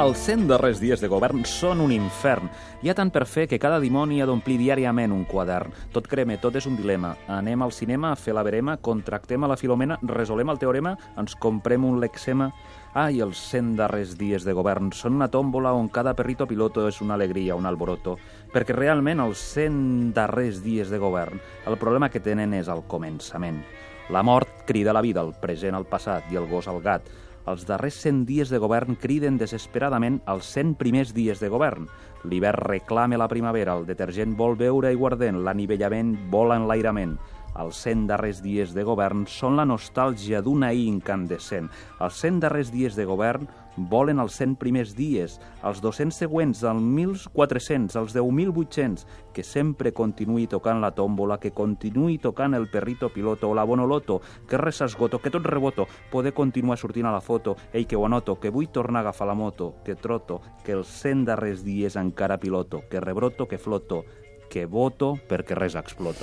Els 100 darrers dies de govern són un infern. Hi ha tant per fer que cada dimoni ha d'omplir diàriament un quadern. Tot creme, tot és un dilema. Anem al cinema a fer la verema, contractem a la Filomena, resolem el teorema, ens comprem un lexema... Ai, els 100 darrers dies de govern són una tòmbola on cada perrito piloto és una alegria, un alboroto. Perquè realment els 100 darrers dies de govern el problema que tenen és el començament. La mort crida la vida, el present al passat i el gos al gat. Els darrers 100 dies de govern criden desesperadament els 100 primers dies de govern. L'hivern reclama la primavera, el detergent vol beure aiguardent, l'anivellament vola enlairament. Els 100 darrers dies de govern són la nostàlgia d'un ahir incandescent. Els 100 darrers dies de govern volen els 100 primers dies, els 200 següents, els 1.400, els 10.800, que sempre continuï tocant la tòmbola, que continuï tocant el perrito piloto o la bonoloto, que res s'esgoto, que tot reboto, poder continuar sortint a la foto, ei, que ho anoto, que vull tornar a agafar la moto, que troto, que els 100 darrers dies encara piloto, que rebroto, que floto, que voto perquè res exploto.